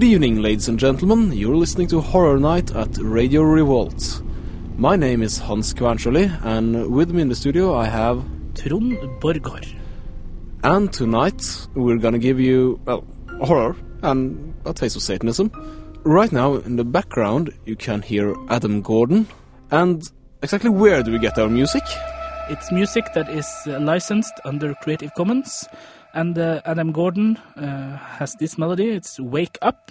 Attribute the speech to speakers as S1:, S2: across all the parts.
S1: Good evening, ladies and gentlemen. You're listening to Horror Night at Radio Revolt. My name is Hans Kvarnsjøli, and with me in the studio I have.
S2: Trond Borgård.
S1: And tonight we're gonna give you, well, horror and a taste of Satanism. Right now, in the background, you can hear Adam Gordon. And exactly where do we get our music?
S2: It's music that is licensed under Creative Commons, and uh, Adam Gordon uh, has this melody. It's "Wake Up."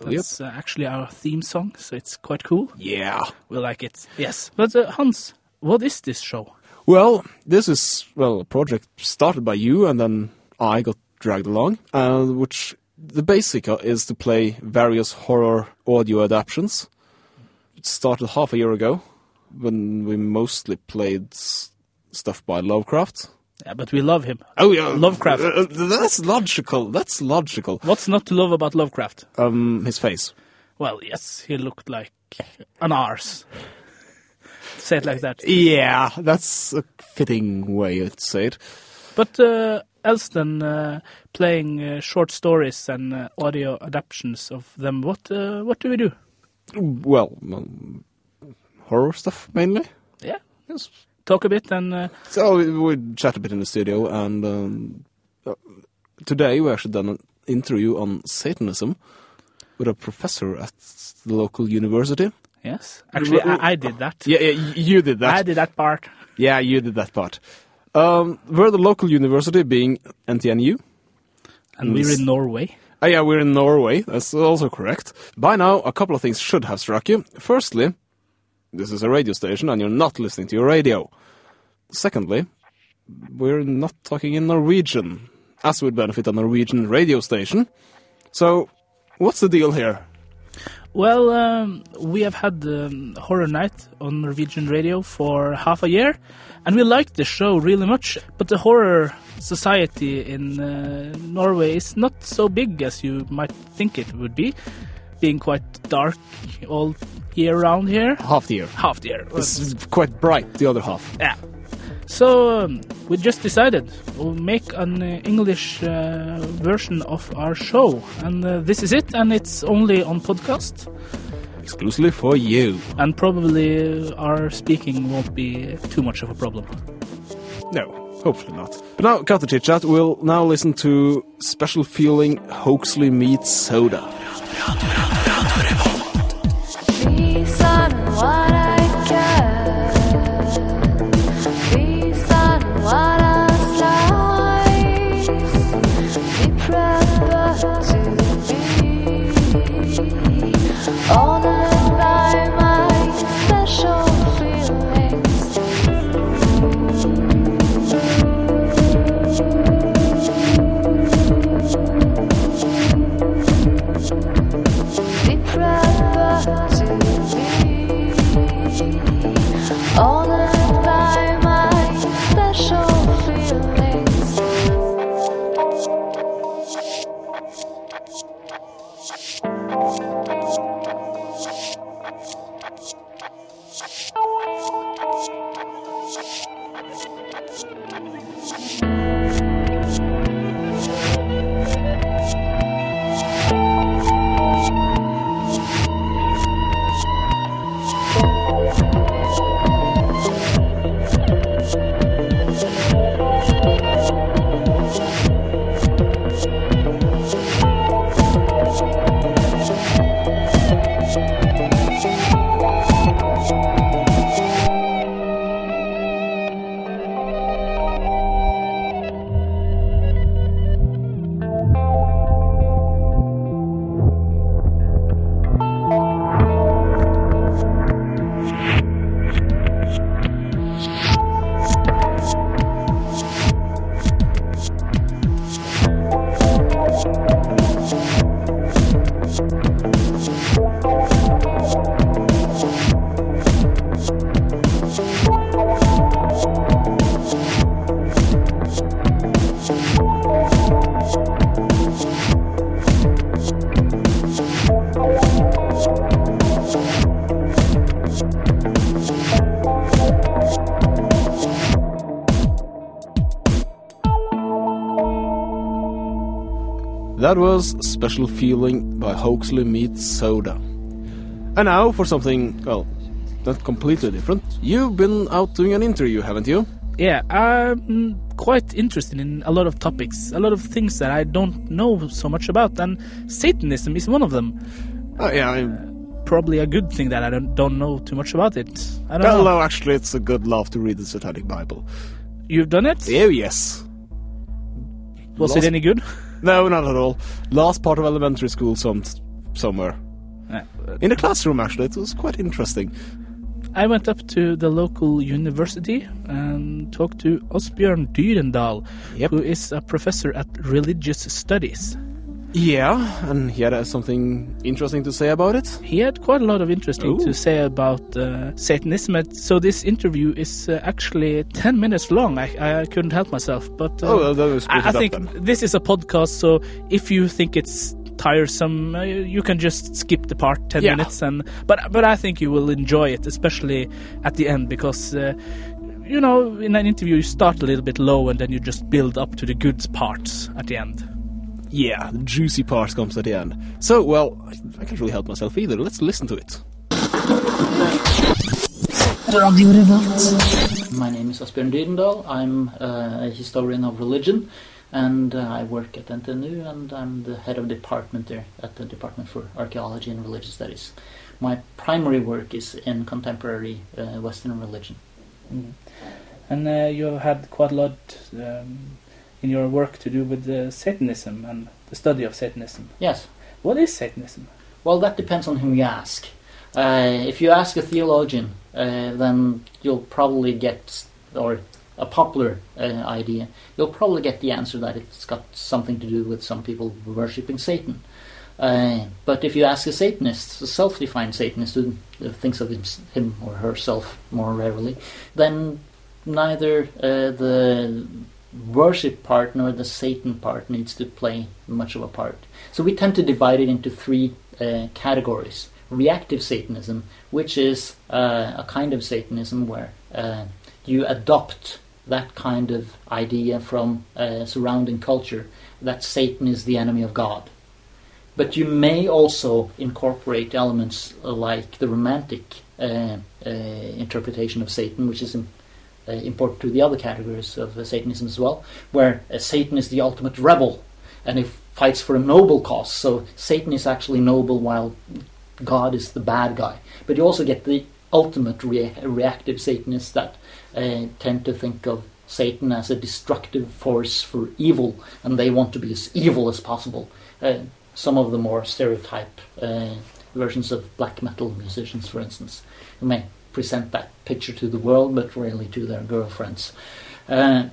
S2: That's uh, actually our theme song, so it's quite cool.
S1: Yeah.
S2: We like it. Yes, but uh, Hans, what is this show?
S1: Well, this is, well, a project started by you, and then I got dragged along, uh, which the basic is to play various horror audio adaptations. It started half a year ago, when we mostly played stuff by Lovecraft.
S2: Yeah, but we love him.
S1: Oh yeah,
S2: Lovecraft.
S1: Uh, that's logical. That's logical.
S2: What's not to love about Lovecraft?
S1: Um, his face.
S2: Well, yes, he looked like an arse. Say it like that.
S1: Yeah, that's a fitting way to say it.
S2: But uh, else than uh, playing uh, short stories and uh, audio adaptations of them, what uh, what do we do?
S1: Well, um, horror stuff mainly.
S2: Yeah,
S1: Yes.
S2: Talk a bit and uh,
S1: So we, we chat a bit in the studio, and um, uh, today we actually done an interview on Satanism with a professor at the local university.
S2: yes, actually I, I did that.
S1: Yeah, yeah you did that.
S2: I did that part.
S1: Yeah, you did that part. Um, we're the local university, being NTNU.
S2: And we're in Norway.
S1: Oh, yeah, we're in Norway. That's also correct. By now, a couple of things should have struck you. Firstly, this is a radio station and you're not listening to your radio. Secondly, we're not talking in Norwegian, as would benefit a Norwegian radio station. So, what's the deal here?
S2: Well, um, we have had um, Horror Night on Norwegian radio for half a year, and we liked the show really much. But the horror society in uh, Norway is not so big as you might think it would be, being quite dark all year round here.
S1: Half the year.
S2: Half the year.
S1: It's quite bright, the other half.
S2: Yeah. So um, we just decided we'll make an uh, English uh, version of our show, and uh, this is it. And it's only on podcast,
S1: Exclusively for you.
S2: and probably uh, our speaking won't be too much of a problem.
S1: No, hopefully not. But now, cut the chit chat. We'll now listen to Special Feeling Hoaxley Meets Soda. That was Special Feeling by Hoaxley Meets Soda. And now for something, well, not completely different. You've been out doing an interview, haven't you?
S2: Yeah, I'm quite interested in a lot of topics, a lot of things that I don't know so much about, and Satanism is one of them.
S1: Oh, yeah, I,
S2: Probably a good thing that I don't, don't know too much about it. I don't
S1: well,
S2: know.
S1: no, actually, it's a good laugh to read the Satanic Bible.
S2: You've done it?
S1: Oh, yes.
S2: Was
S1: Lost-
S2: it any good?
S1: No, not at all. Last part of elementary school, some somewhere
S2: Yeah.
S1: in the classroom. Actually, it was quite interesting.
S2: I went up to the local university and talked to Asbjørn Dyrendal,
S1: Yep.
S2: who is a professor at religious studies.
S1: Yeah, and he had uh, something interesting to say about it.
S2: He had quite a lot of interesting
S1: Ooh.
S2: to say about uh, Satanism. So this interview is uh, actually 10 minutes long. I, I couldn't help myself. But uh,
S1: Oh, well, we split
S2: I, I think
S1: then.
S2: this is a podcast, so if you think it's tiresome, uh, you can just skip the part 10
S1: Yeah.
S2: minutes. And But, but I think you will enjoy it, especially at the end, because... Uh, you know, in an interview, you start a little bit low and then you just build up to the good parts at the end.
S1: Yeah, the juicy part comes at the end. So, well, I, I can't really help myself either. Let's listen to it.
S3: My name is Asbjørn Dyrendal. I'm uh, a historian of religion, and uh, I work at NTNU, and I'm the head of department there at the Department for Archaeology and Religious Studies. My primary work is in contemporary uh, Western religion.
S2: And uh, you have had quite a lot um, in your work to do with uh, Satanism and the study of Satanism.
S3: Yes.
S2: What is Satanism?
S3: Well, that depends on whom you ask. Uh, if you ask a theologian, uh, then you'll probably get, or a popular uh, idea, you'll probably get the answer that it's got something to do with some people worshipping Satan. Uh, but if you ask a Satanist, a self-defined Satanist who thinks of him, him or herself more rarely, then neither uh, the worship part nor the Satan part needs to play much of a part. So we tend to divide it into three uh, categories. Reactive Satanism, which is uh, a kind of Satanism where uh, you adopt that kind of idea from uh, surrounding culture that Satan is the enemy of God. But you may also incorporate elements like the romantic uh, uh, interpretation of Satan, which is im- uh, important to the other categories of uh, Satanism as well, where uh, Satan is the ultimate rebel and he fights for a noble cause. So Satan is actually noble while God is the bad guy. But you also get the ultimate rea- reactive Satanists that uh, tend to think of Satan as a destructive force for evil, and they want to be as evil as possible. Uh, some of the more stereotype uh, versions of black metal musicians, for instance, who may present that picture to the world, but really to their girlfriends. Uh,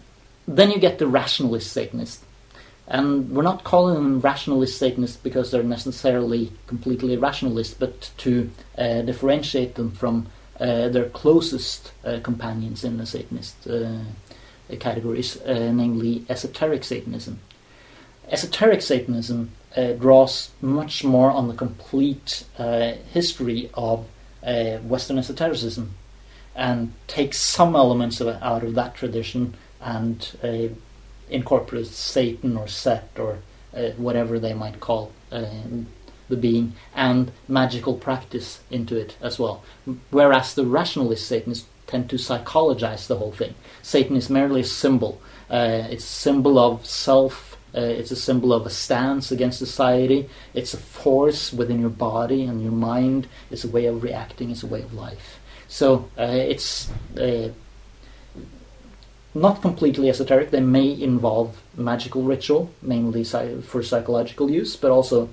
S3: then you get the rationalist Satanist. And we're not calling them rationalist Satanists because they're necessarily completely rationalist, but to uh, differentiate them from uh, their closest uh, companions in the Satanist uh, categories, uh, namely esoteric Satanism. Esoteric Satanism draws much more on the complete history of uh, Western esotericism and takes some elements of, out of that tradition and uh, incorporates Satan or Set or uh, whatever they might call uh, the being and magical practice into it as well. Whereas the rationalist Satanists tend to psychologize the whole thing. Satan is merely a symbol. Uh, it's a symbol of self. Uh, it's a symbol of a stance against society. It's a force within your body and your mind. It's a way of reacting. It's a way of life. So uh, it's uh, not completely esoteric. They may involve magical ritual, mainly for psychological use, but also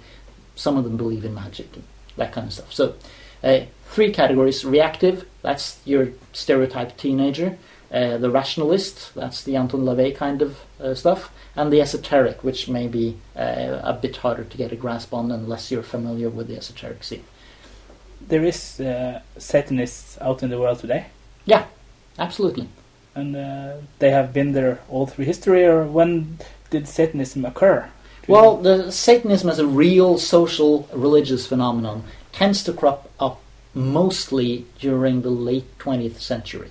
S3: some of them believe in magic and that kind of stuff. So, uh, three categories: reactive, that's your stereotype teenager; uh, the rationalist, that's the Anton LaVey kind of uh, stuff; and the esoteric, which may be uh, a bit harder to get a grasp on unless you're familiar with the esoteric scene.
S2: There is uh, Satanists out in the world today,
S3: Yeah, absolutely.
S2: and uh, they have been there all through history. Or when did Satanism occur? Do
S3: Well, the Satanism as a real social religious phenomenon tends to crop up mostly during the late 20th century.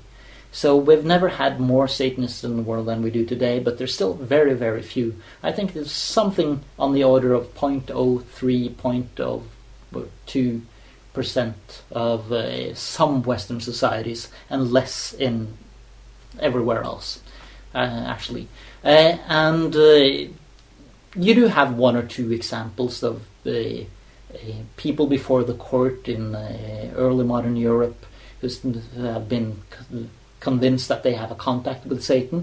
S3: So we've never had more Satanists in the world than we do today, but there's still very, very few. I think there's something on the order of 0.03, 0.02 percent of uh, some Western societies, and less in everywhere else, uh, actually. Uh, and uh, you do have one or two examples of uh, uh, people before the court in early modern Europe who have been convinced that they have a contact with Satan.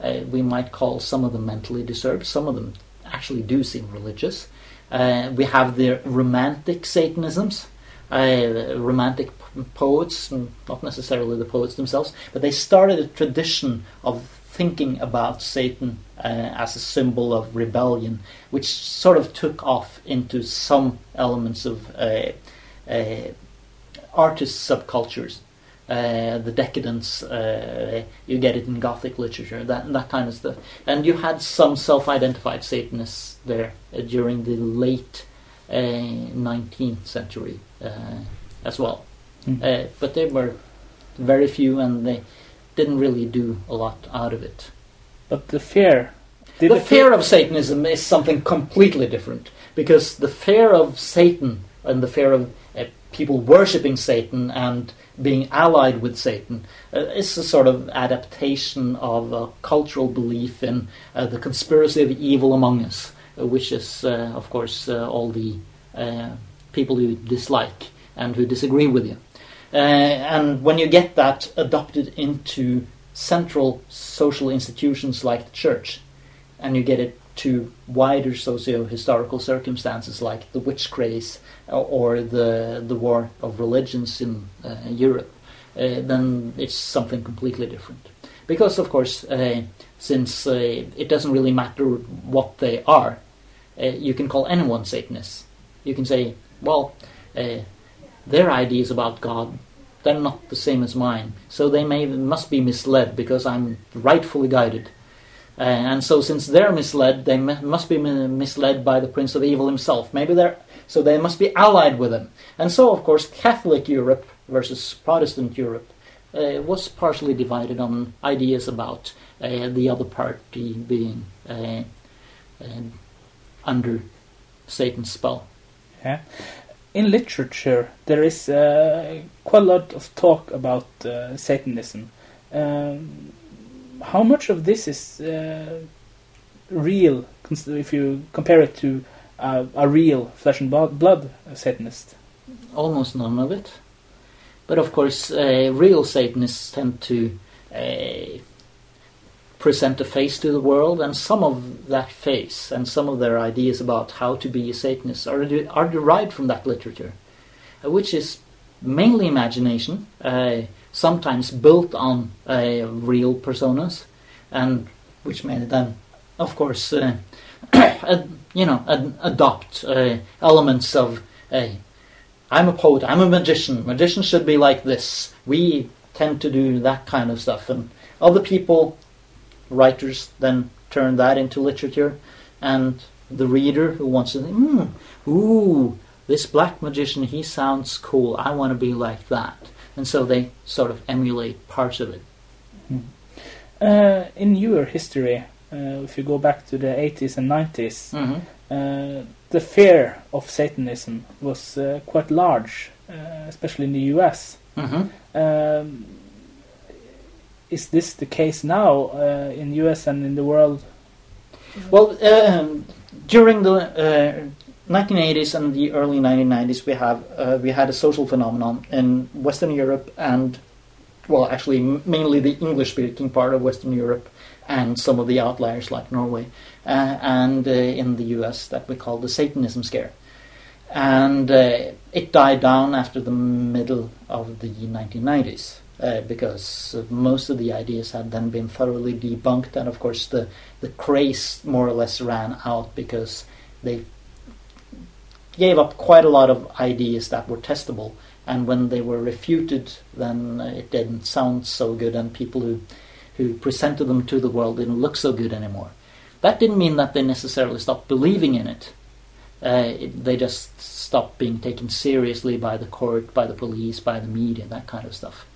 S3: Uh, we might call some of them mentally disturbed. Some of them actually do seem religious. Uh, we have the romantic Satanisms, uh, romantic poets, not necessarily the poets themselves, but they started a tradition of thinking about Satan uh, as a symbol of rebellion, which sort of took off into some elements of uh, uh, artist subcultures. Uh, the decadence, uh, you get it in Gothic literature, that that kind of stuff. And you had some self-identified Satanists there uh, during the late uh, 19th century uh, as well.
S2: Mm.
S3: Uh, but they were very few, and they didn't really do a lot out of it.
S2: But the fear.
S3: The fear of Satanism is something completely different because the fear of Satan and the fear of uh, people worshipping Satan and being allied with Satan uh, is a sort of adaptation of a cultural belief in uh, the conspiracy of evil among us, uh, which is, uh, of course, uh, all the people you dislike and who disagree with you. And when you get that adopted into central social institutions like the church, and you get it to wider socio-historical circumstances like the witch craze or, or the the war of religions in uh, Europe, uh, then it's something completely different. Because of course, uh, since uh, it doesn't really matter what they are, uh, you can call anyone Satanist. You can say, well, uh, their ideas about God they're not the same as mine, so they may must be misled because I'm rightfully guided. Uh, and so, since they're misled, they must be mi- misled by the Prince of Evil himself. Maybe they're so they must be allied with him. And so, of course, Catholic Europe versus Protestant Europe uh, was partially divided on ideas about uh, the other party being uh, uh, under Satan's spell.
S2: Yeah. In literature, there is uh, quite a lot of talk about Satanism. Um, how much of this is uh, real, if you compare it to uh, a real flesh and blood Satanist?
S3: almost none of it. But of course, uh, real Satanists tend to uh, present a face to the world, and some of that face and some of their ideas about how to be a Satanist are, de- are derived from that literature, uh, which is mainly imagination, uh, sometimes built on uh, real personas, and which made them, of course, uh, ad- you know, ad- adopt uh, elements of. Uh, I'm a poet. I'm a magician. Magicians should be like this. We tend to do that kind of stuff, and other people, writers, then turn that into literature, and the reader who wants to think, hmm, ooh, this black magician, he sounds cool. I want to be like that, and so they sort of emulate parts of it.
S2: Uh, in your history, uh, if you go back to the 80s and 90s,
S3: hmm
S2: uh, the fear of Satanism was uh, quite large, uh, especially in the US.
S3: hmm
S2: Um, is this the case now uh, in US and in the world?
S3: Well, um, during the uh, 1980s and the early 1990s, we have uh, we had a social phenomenon in Western Europe and, well, actually mainly the English-speaking part of Western Europe and some of the outliers like Norway, uh, and uh, in the U.S. that we call the Satanism scare, and uh, it died down after the middle of the 1990s. Uh, because most of the ideas had then been thoroughly debunked, and of course the the craze more or less ran out because they gave up quite a lot of ideas that were testable, and when they were refuted, then it didn't sound so good, and people who who presented them to the world didn't look so good anymore. That didn't mean that they necessarily stopped believing in it. Uh, it they just stopped being taken seriously by the court, by the police, by the media, that kind of stuff.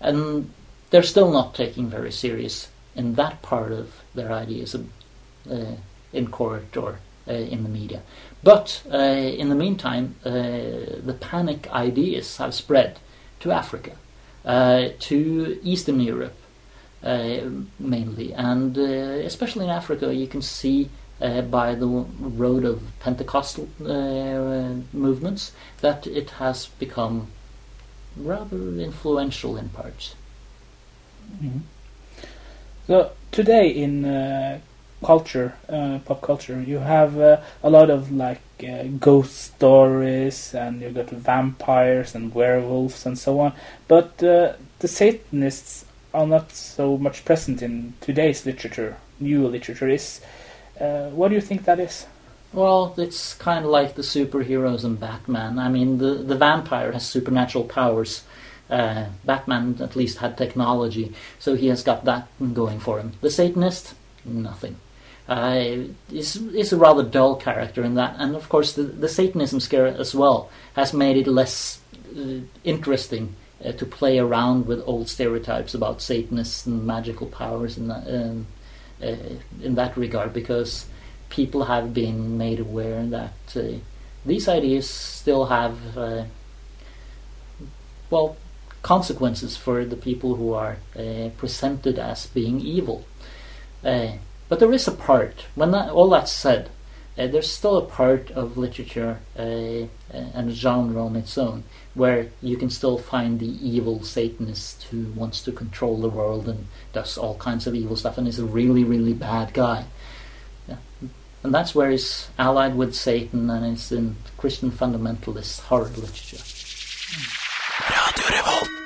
S3: And they're still not taking very serious in that part of their ideas uh, in court or uh, in the media. But uh, in the meantime, uh, the panic ideas have spread to Africa, uh, to Eastern Europe uh, mainly, and uh, especially in Africa, you can see uh, by the road of Pentecostal movements that it has become rather influential in parts.
S2: Mhm. So today in culture, uh, pop culture, you have uh, a lot of like uh, ghost stories, and you've got vampires and werewolves and so on. But uh, the Satanists are not so much present in today's literature. New literature is. Uh, what do you think that is?
S3: Well, it's kind of like the superheroes and Batman. I mean, the the vampire has supernatural powers. Uh, Batman at least had technology, so he has got that going for him. The Satanist, nothing. Uh, is is a rather dull character in that, and of course the the Satanism scare as well has made it less uh, interesting uh, to play around with old stereotypes about Satanists and magical powers in that um, uh, in that regard because people have been made aware that uh, these ideas still have well consequences for the people who are presented as being evil. Uh, but there is a part when that, all that's said. Uh, there's still a part of literature uh, and a genre on its own where you can still find the evil Satanist who wants to control the world and does all kinds of evil stuff and is a really, really bad guy. Yeah. And that's where he's allied with Satan and it's in Christian fundamentalist horror literature.
S4: Freddy's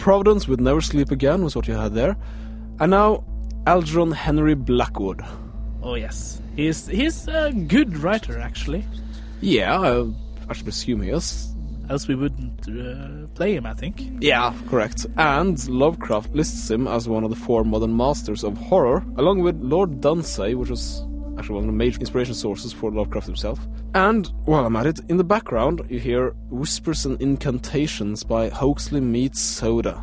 S1: Providence with Never Sleep Again was what you had there. And now, Algernon Henry Blackwood.
S2: Oh yes, he's he's a good writer actually.
S1: Yeah, I, I should presume he is.
S2: Else we wouldn't uh, play him, I think.
S1: Yeah, correct. And Lovecraft lists him as one of the four modern masters of horror, along with Lord Dunsany, which was actually one of the major inspiration sources for Lovecraft himself. And, while I'm at it, in the background you hear Whispers and Incantations by Hoaxley Meets Soda.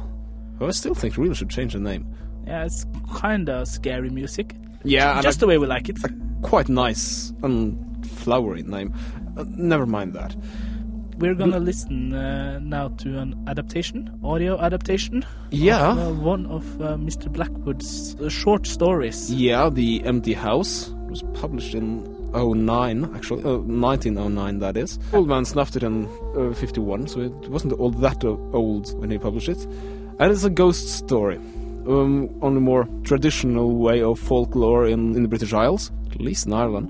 S1: Who I still think really should change the name.
S2: Yeah, it's kinda scary music.
S1: Yeah,
S2: Just the way we like it.
S1: a quite nice and flowery name. Uh, never mind that.
S2: We're gonna listen uh, now to an adaptation, audio adaptation.
S1: Yeah.
S2: Of, uh, one of uh, Mr. Blackwood's uh, short stories.
S1: Yeah, The Empty House was published in 09, actually. Uh, 1909, that is. Old man snuffed it in uh, 51, so it wasn't all that uh, old when he published it. And it's a ghost story. Um, on a more traditional way of folklore in, in the British Isles, at least in Ireland.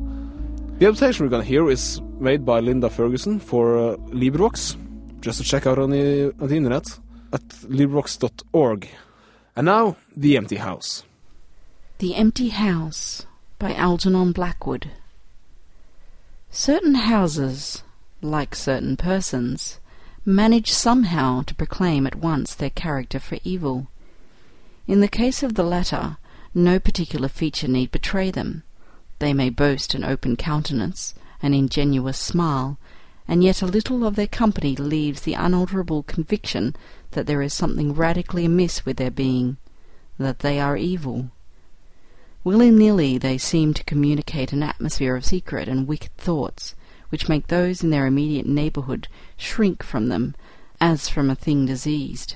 S1: The adaptation we're gonna hear is made by Linda Ferguson for uh, LibriVox. Just to check out on the, on the internet at LibriVox.org. And now, The Empty House.
S5: The Empty House by Algernon Blackwood. Certain houses, like certain persons, manage somehow to proclaim at once their character for evil. In the case of the latter, no particular feature need betray them. They may boast an open countenance, an ingenuous smile, and yet a little of their company leaves the unalterable conviction that there is something radically amiss with their being, that they are evil. Willy-nilly they seem to communicate an atmosphere of secret and wicked thoughts, which make those in their immediate neighbourhood shrink from them as from a thing diseased.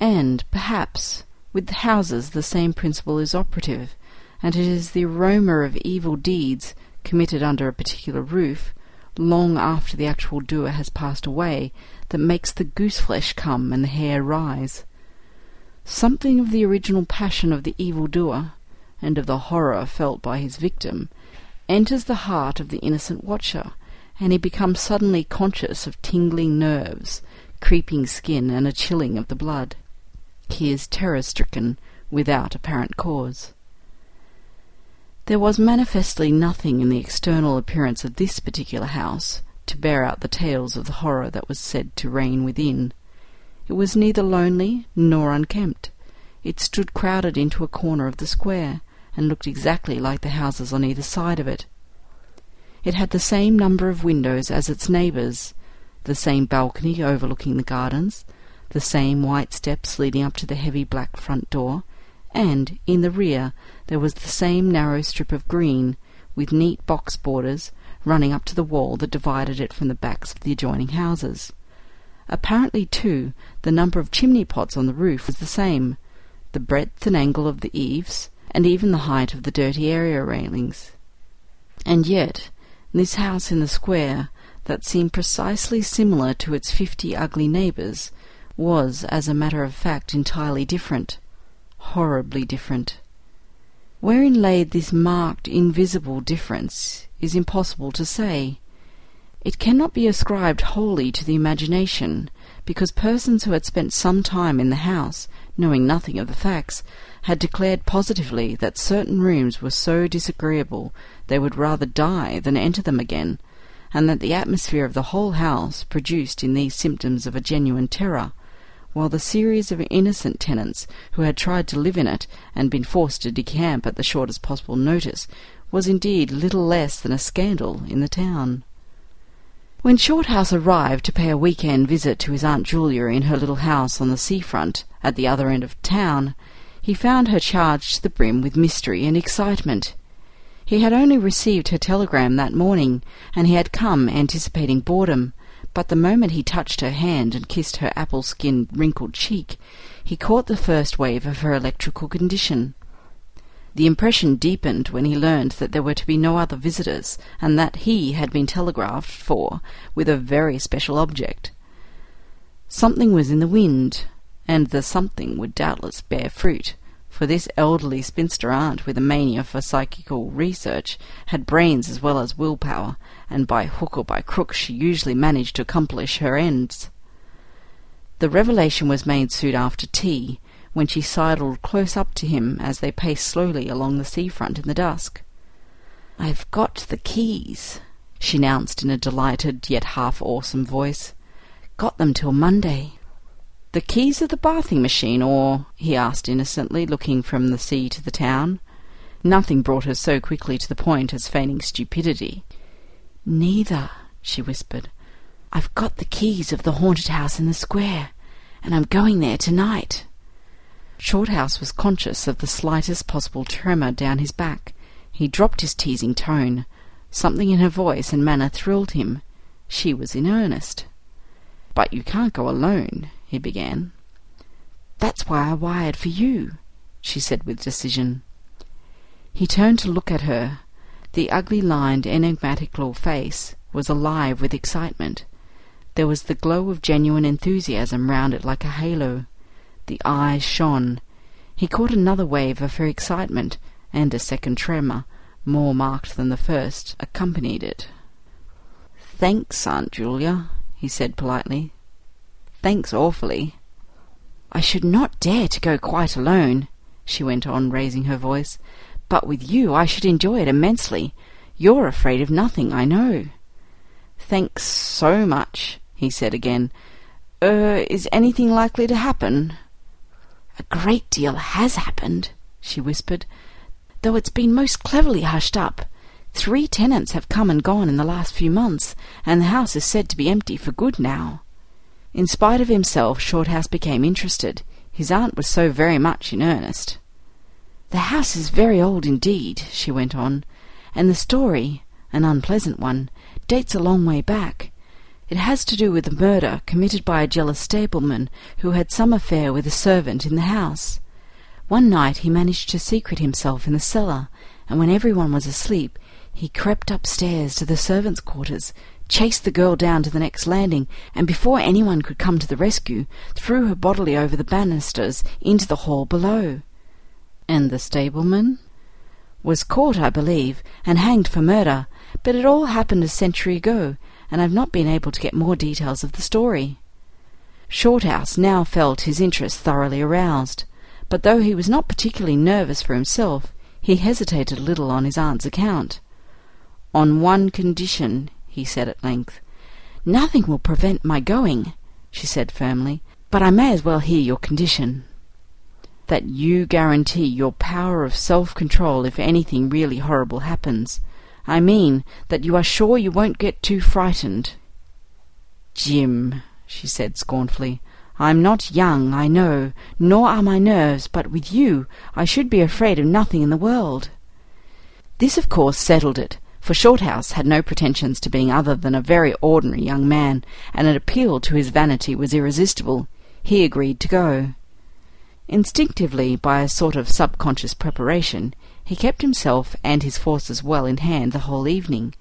S5: And, perhaps, with the houses the same principle is operative, and it is the aroma of evil deeds committed under a particular roof, long after the actual doer has passed away, that makes the goose-flesh come and the hair rise. Something of the original passion of the evil-doer, and of the horror felt by his victim, enters the heart of the innocent watcher, and he becomes suddenly conscious of tingling nerves, creeping skin, and a chilling of the blood. He is terror-stricken without apparent cause. There was manifestly nothing in the external appearance of this particular house to bear out the tales of the horror that was said to reign within. It was neither lonely nor unkempt. It stood crowded into a corner of the square, and looked exactly like the houses on either side of it. It had the same number of windows as its neighbours, the same balcony overlooking the gardens, the same white steps leading up to the heavy black front door, and, in the rear, there was the same narrow strip of green, with neat box borders, running up to the wall that divided it from the backs of the adjoining houses. Apparently, too, the number of chimney pots on the roof was the same, the breadth and angle of the eaves, and even the height of the dirty area railings. And yet, this house in the square, that seemed precisely similar to its fifty ugly neighbours, was, as a matter of fact, entirely different, horribly different. Wherein lay this marked, invisible difference is impossible to say. It cannot be ascribed wholly to the imagination, because persons who had spent some time in the house, knowing nothing of the facts, had declared positively that certain rooms were so disagreeable they would rather die than enter them again, and that the atmosphere of the whole house produced in these symptoms of a genuine terror, while the series of innocent tenants who had tried to live in it and been forced to decamp at the shortest possible notice was indeed little less than a scandal in the town. When Shorthouse arrived to pay a week-end visit to his Aunt Julia in her little house on the sea-front at the other end of town, he found her charged to the brim with mystery and excitement. He had only received her telegram that morning, and he had come anticipating boredom, but the moment he touched her hand and kissed her apple-skinned, wrinkled cheek, he caught the first wave of her electrical condition. The impression deepened when he learned that there were to be no other visitors, and that he had been telegraphed for with a very special object. Something was in the wind, and the something would doubtless bear fruit, for this elderly spinster aunt with a mania for psychical research had brains as well as will-power, and by hook or by crook she usually managed to accomplish her ends. The revelation was made soon after tea, when she sidled close up to him as they paced slowly along the sea-front in the dusk. "I've got the keys," she announced in a delighted yet half awesome voice. "Got them till Monday." "The keys of the bathing machine, or?" he asked innocently, looking from the sea to the town. Nothing brought her so quickly to the point as feigning stupidity. "Neither," she whispered. "I've got the keys of the haunted house in the square, and I'm going there tonight." Shorthouse was conscious of the slightest possible tremor down his back. He dropped his teasing tone. Something in her voice and manner thrilled him. She was in earnest. "But you can't go alone," he began. "That's why I wired for you," she said with decision. He turned to look at her. The ugly lined, enigmatic little face was alive with excitement. There was the glow of genuine enthusiasm round it like a halo. The eyes shone. He caught another wave of her excitement, and a second tremor, more marked than the first, accompanied it. Thanks, Aunt Julia, he said politely. Thanks awfully. I should not dare to go quite alone, she went on, raising her voice, but with you I should enjoy it immensely. You're afraid of nothing, I know. Thanks so much, he said again. Er, is anything likely to happen? A great deal has happened, she whispered, though it's been most cleverly hushed up. Three tenants have come and gone in the last few months, and the house is said to be empty for good now. In spite of himself, Shorthouse became interested. His aunt was so very much in earnest. The house is very old indeed, she went on, and the story, an unpleasant one, dates a long way back. It has to do with a murder committed by a jealous stableman who had some affair with a servant in the house. One night he managed to secret himself in the cellar, and when everyone was asleep, he crept upstairs to the servants' quarters, chased the girl down to the next landing, and before anyone could come to the rescue, threw her bodily over the banisters into the hall below. And the stableman? Was caught, I believe, and hanged for murder, but it all happened a century ago, and I've not been able to get more details of the story. Shorthouse now felt his interest thoroughly aroused, but though he was not particularly nervous for himself, he hesitated a little on his aunt's account. On one condition, he said at length. Nothing will prevent my going, she said firmly, but I may as well hear your condition. That you guarantee your power of self-control if anything really horrible happens. I mean that you are sure you won't get too frightened. Jim, she said scornfully, I'm not young, I know, nor are my nerves, but with you I should be afraid of nothing in the world. This, of course, settled it, for Shorthouse had no pretensions to being other than a very ordinary young man, and an appeal to his vanity was irresistible. He agreed to go. Instinctively, by a sort of subconscious preparation, he kept himself and his forces well in hand the whole evening,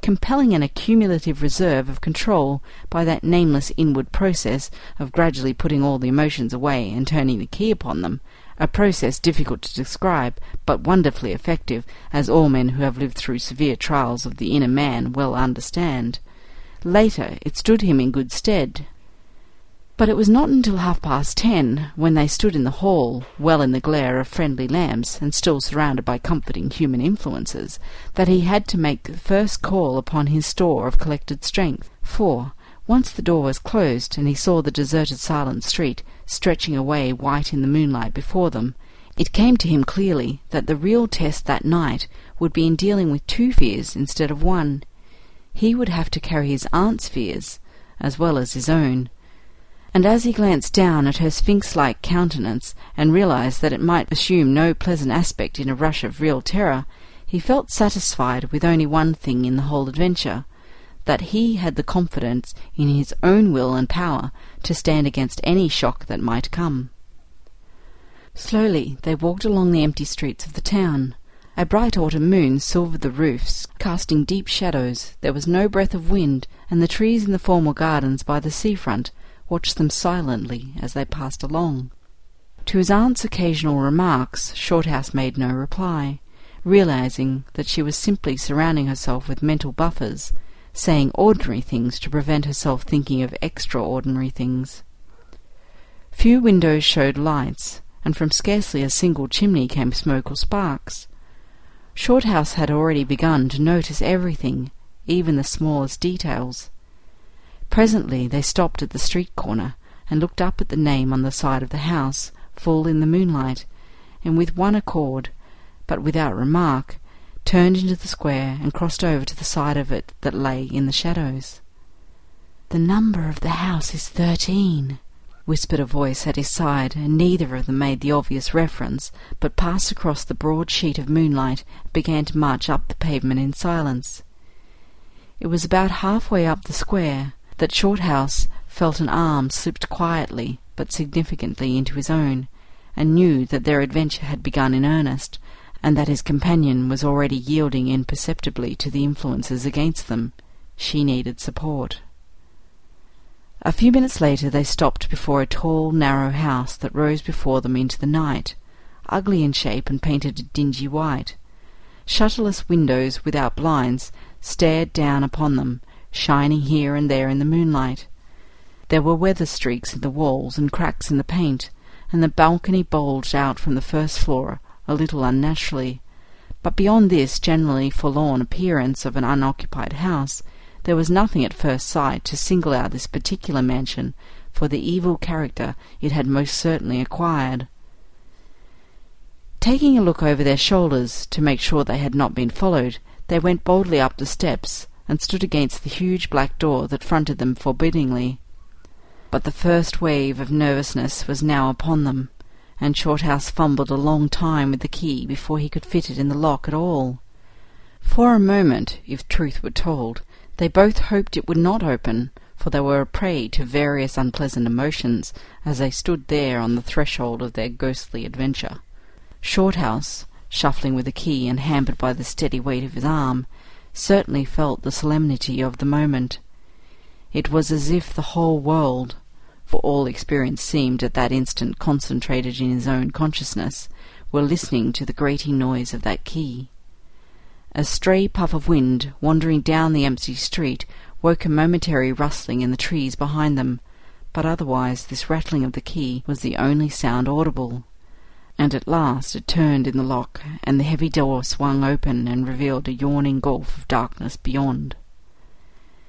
S5: compelling an accumulative reserve of control by that nameless inward process of gradually putting all the emotions away and turning the key upon them, a process difficult to describe, but wonderfully effective, as all men who have lived through severe trials of the inner man well understand. Later it stood him in good stead. But it was not until half past ten, when they stood in the hall, well in the glare of friendly lamps, and still surrounded by comforting human influences, that he had to make the first call upon his store of collected strength. For, once the door was closed, and he saw the deserted silent street stretching away white in the moonlight before them, it came to him clearly that the real test that night would be in dealing with two fears instead of one. He would have to carry his aunt's fears, as well as his own and as he glanced down at her sphinx-like countenance, and realized that it might assume no pleasant aspect in a rush of real terror, he felt satisfied with only one thing in the whole adventure that he had the confidence in his own will and power to stand against any shock that might come. Slowly they walked along the empty streets of the town. A bright autumn moon silvered the roofs, casting deep shadows. There was no breath of wind, and the trees in the formal gardens by the sea-front watched them silently as they passed along. To his aunt's occasional remarks Shorthouse made no reply, realizing that she was simply surrounding herself with mental buffers, saying ordinary things to prevent herself thinking of extraordinary things. Few windows showed lights, and from scarcely a single chimney came smoke or sparks. Shorthouse had already begun to notice everything, even the smallest details. Presently they stopped at the street corner, and looked up at the name on the side of the house, full in the moonlight, and with one accord, but without remark, turned into the square and crossed over to the side of it that lay in the shadows. The number of the house is thirteen, whispered a voice at his side, and neither of them made the obvious reference, but passed across the broad sheet of moonlight and began to march up the pavement in silence. It was about halfway up the square that Shorthouse felt an arm slipped quietly but significantly into his own, and knew that their adventure had begun in earnest, and that his companion was already yielding imperceptibly to the influences against them. She needed support. A few minutes later they stopped before a tall, narrow house that rose before them into the night, ugly in shape and painted a dingy white. Shutterless windows without blinds stared down upon them, shining here and there in the moonlight. There were weather streaks in the walls and cracks in the paint, and the balcony bulged out from the first floor a little unnaturally. But beyond this generally forlorn appearance of an unoccupied house, there was nothing at first sight to single out this particular mansion for the evil character it had most certainly acquired. Taking a look over their shoulders to make sure they had not been followed, they went boldly up the steps and stood against the huge black door that fronted them forbiddingly. But the first wave of nervousness was now upon them, and Shorthouse fumbled a long time with the key before he could fit it in the lock at all. For a moment, if truth were told, they both hoped it would not open, for they were a prey to various unpleasant emotions as they stood there on the threshold of their ghostly adventure. Shorthouse, shuffling with the key and hampered by the steady weight of his arm, certainly felt the solemnity of the moment. It was as if the whole world, for all experience seemed at that instant concentrated in his own consciousness, were listening to the grating noise of that key. A stray puff of wind wandering down the empty street woke a momentary rustling in the trees behind them, but otherwise this rattling of the key was the only sound audible. And at last it turned in the lock, and the heavy door swung open and revealed a yawning gulf of darkness beyond.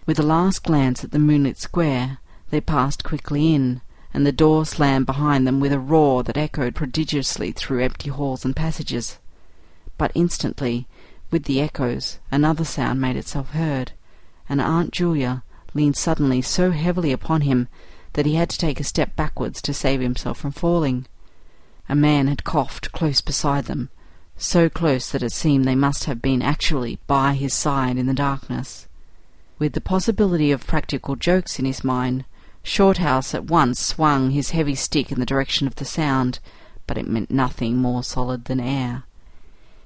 S5: With a last glance at the moonlit square, they passed quickly in, and the door slammed behind them with a roar that echoed prodigiously through empty halls and passages. But instantly, with the echoes, another sound made itself heard, and Aunt Julia leaned suddenly so heavily upon him that he had to take a step backwards to save himself from falling. A man had coughed close beside them, so close that it seemed they must have been actually by his side in the darkness. With the possibility of practical jokes in his mind, Shorthouse at once swung his heavy stick in the direction of the sound, but it meant nothing more solid than air.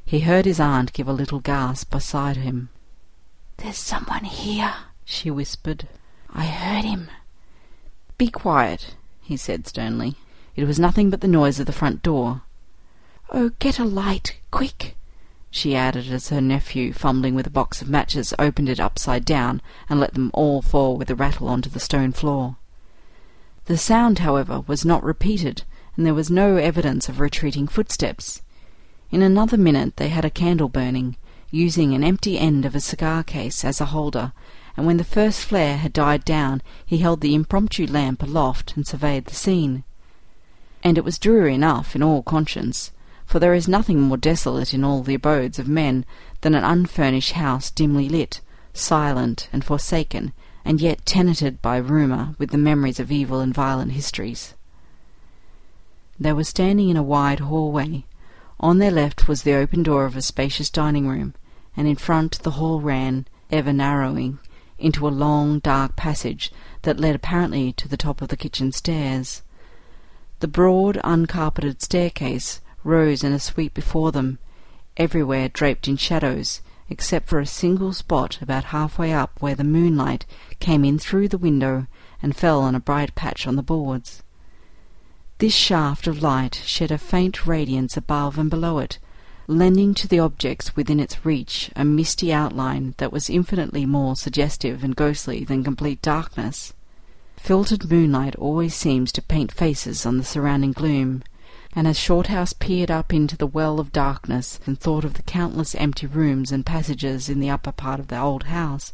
S5: He heard his aunt give a little gasp beside him.
S4: There's someone here,
S5: She whispered.
S4: I heard him.
S5: Be quiet, he said sternly. It was nothing but the noise of the front door.
S4: Oh, get a light, quick.
S5: She added as her nephew, fumbling with a box of matches, opened it upside down and let them all fall with a rattle onto the stone floor. The sound, however, was not repeated, and there was no evidence of retreating footsteps. In another minute they had a candle burning, using an empty end of a cigar case as a holder, and when the first flare had died down he held the impromptu lamp aloft and surveyed the scene. And it was dreary enough in all conscience, for there is nothing more desolate in all the abodes of men than an unfurnished house dimly lit, silent and forsaken, and yet tenanted by rumour with the memories of evil and violent histories. They were standing in a wide hallway. On their left was the open door of a spacious dining room, and in front the hall ran, ever narrowing, into a long dark passage that led apparently to the top of the kitchen stairs. The broad, uncarpeted staircase rose in a sweep before them, everywhere draped in shadows, except for a single spot about halfway up where the moonlight came in through the window and fell on a bright patch on the boards. This shaft of light shed a faint radiance above and below it, lending to the objects within its reach a misty outline that was infinitely more suggestive and ghostly than complete darkness. Filtered moonlight always seems to paint faces on the surrounding gloom, and as Shorthouse peered up into the well of darkness and thought of the countless empty rooms and passages in the upper part of the old house,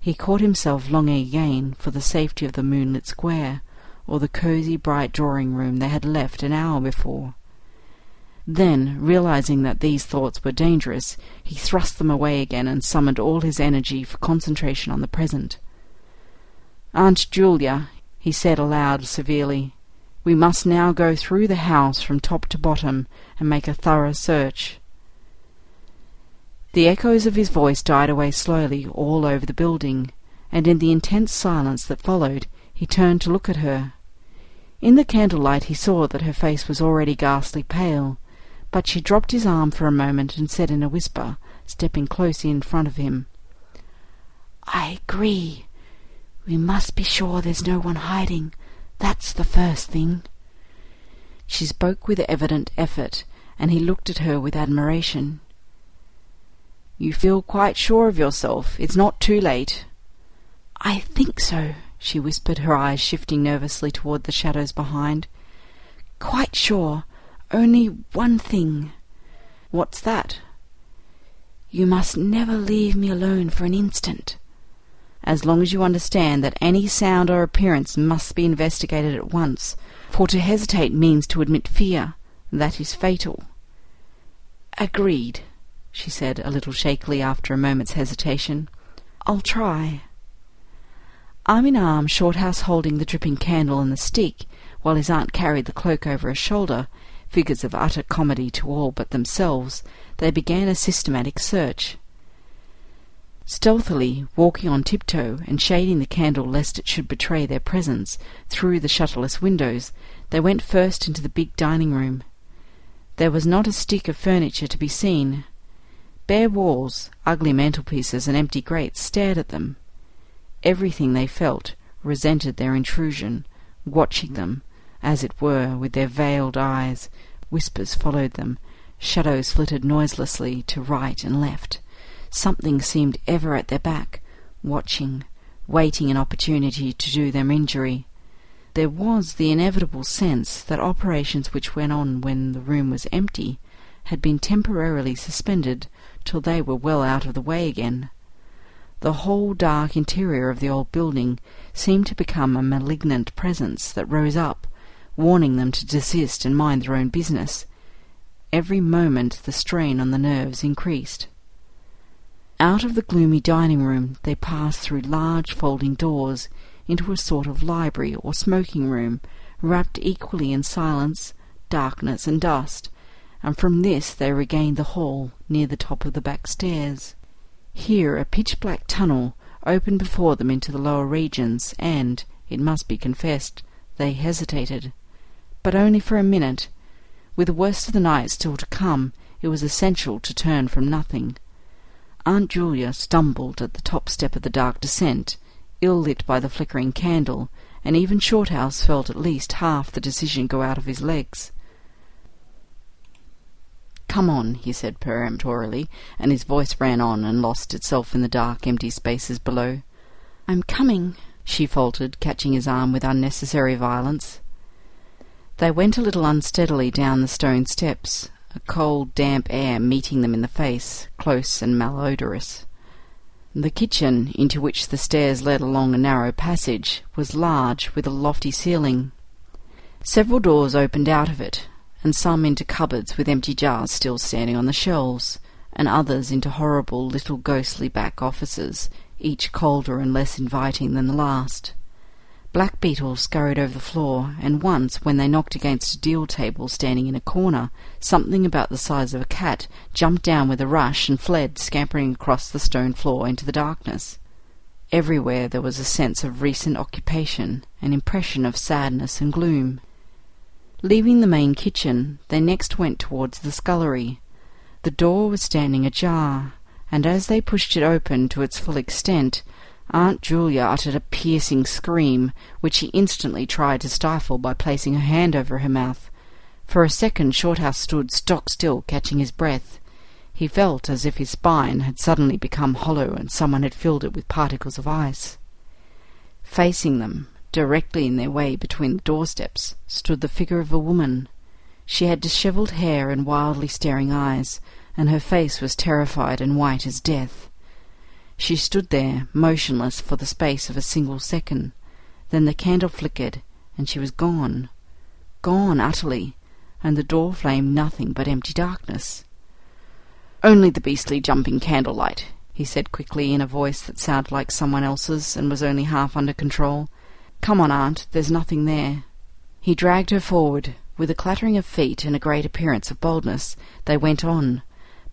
S5: he caught himself longing again for the safety of the moonlit square, or the cosy bright drawing room they had left an hour before. Then, realizing that these thoughts were dangerous, he thrust them away again and summoned all his energy for concentration on the present. Aunt Julia, he said aloud severely, we must now go through the house from top to bottom and make a thorough search. The echoes of his voice died away slowly all over the building, and in the intense silence that followed he turned to look at her. In the candlelight he saw that her face was already ghastly pale, But she dropped his arm for a moment and said in a whisper, stepping close in front of him,
S4: I agree. We must be sure there's no one hiding. That's the first thing.
S5: She spoke with evident effort, and he looked at her with admiration. You feel quite sure of yourself. It's not too late.
S4: I think so,
S5: she whispered, her eyes shifting nervously toward the shadows behind.
S4: Quite sure. Only one thing.
S5: What's that?
S4: You must never leave me alone for an instant.
S5: As long as you understand that any sound or appearance must be investigated at once, for to hesitate means to admit fear. That is fatal.
S4: Agreed,
S5: she said a little shakily after a moment's hesitation.
S4: I'll try.
S5: Arm in arm, Shorthouse holding the dripping candle and the stick, while his aunt carried the cloak over her shoulder, figures of utter comedy to all but themselves, they began a systematic search. Stealthily, walking on tiptoe, and shading the candle lest it should betray their presence, through the shutterless windows, they went first into the big dining room. There was not a stick of furniture to be seen. Bare walls, ugly mantelpieces, and empty grates stared at them. Everything they felt resented their intrusion, watching them, as it were, with their veiled eyes. Whispers followed them. Shadows flitted noiselessly to right and left. Something seemed ever at their back, watching, waiting an opportunity to do them injury. There was the inevitable sense that operations which went on when the room was empty had been temporarily suspended till they were well out of the way again. The whole dark interior of the old building seemed to become a malignant presence that rose up, warning them to desist and mind their own business. Every moment the strain on the nerves increased. Out of the gloomy dining room they passed through large folding doors into a sort of library or smoking room, wrapped equally in silence, darkness, and dust, and from this they regained the hall near the top of the back stairs. Here a pitch-black tunnel opened before them into the lower regions, and, it must be confessed, they hesitated. But only for a minute. With the worst of the night still to come, it was essential to turn from nothing. Aunt Julia stumbled at the top step of the dark descent, ill lit by the flickering candle, and even Shorthouse felt at least half the decision go out of his legs. Come on, he said peremptorily, and his voice ran on and lost itself in the dark, empty spaces below.
S4: I'm coming,
S5: she faltered, catching his arm with unnecessary violence. They went a little unsteadily down the stone steps, a cold, damp air meeting them in the face, close and malodorous. The kitchen, into which the stairs led along a narrow passage, was large, with a lofty ceiling. Several doors opened out of it, and some into cupboards with empty jars still standing on the shelves, and others into horrible little ghostly back offices, each colder and less inviting than the last. Black beetles scurried over the floor, and once, when they knocked against a deal table standing in a corner, something about the size of a cat jumped down with a rush and fled, scampering across the stone floor into the darkness. Everywhere there was a sense of recent occupation, an impression of sadness and gloom. Leaving the main kitchen, they next went towards the scullery. The door was standing ajar, and as they pushed it open to its full extent, Aunt Julia uttered a piercing scream, which she instantly tried to stifle by placing her hand over her mouth. For a second Shorthouse stood stock still, catching his breath. He felt as if his spine had suddenly become hollow and someone had filled it with particles of ice. Facing them, directly in their way between the doorsteps, stood the figure of a woman. She had dishevelled hair and wildly staring eyes, and her face was terrified and white as death. She stood there, motionless for the space of a single second. Then the candle flickered, and she was gone. Gone utterly, and the door flamed nothing but empty darkness. Only the beastly jumping candlelight, he said quickly in a voice that sounded like someone else's and was only half under control. Come on, aunt, there's nothing there. He dragged her forward. With a clattering of feet and a great appearance of boldness, they went on,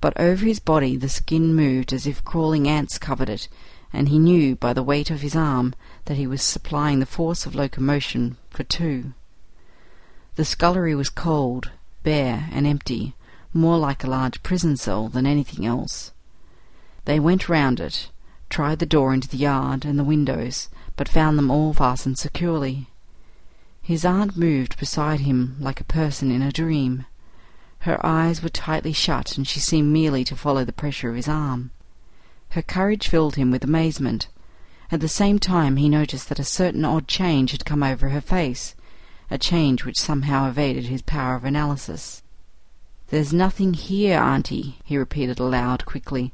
S5: but over his body the skin moved as if crawling ants covered it, and he knew by the weight of his arm that he was supplying the force of locomotion for two. The scullery was cold, bare, and empty, more like a large prison cell than anything else. They went round it, tried the door into the yard and the windows, but found them all fastened securely. His aunt moved beside him like a person in a dream. Her eyes were tightly shut, and she seemed merely to follow the pressure of his arm. Her courage filled him with amazement. At the same time he noticed that a certain odd change had come over her face, a change which somehow evaded his power of analysis. "There's nothing here, auntie," he repeated aloud quickly.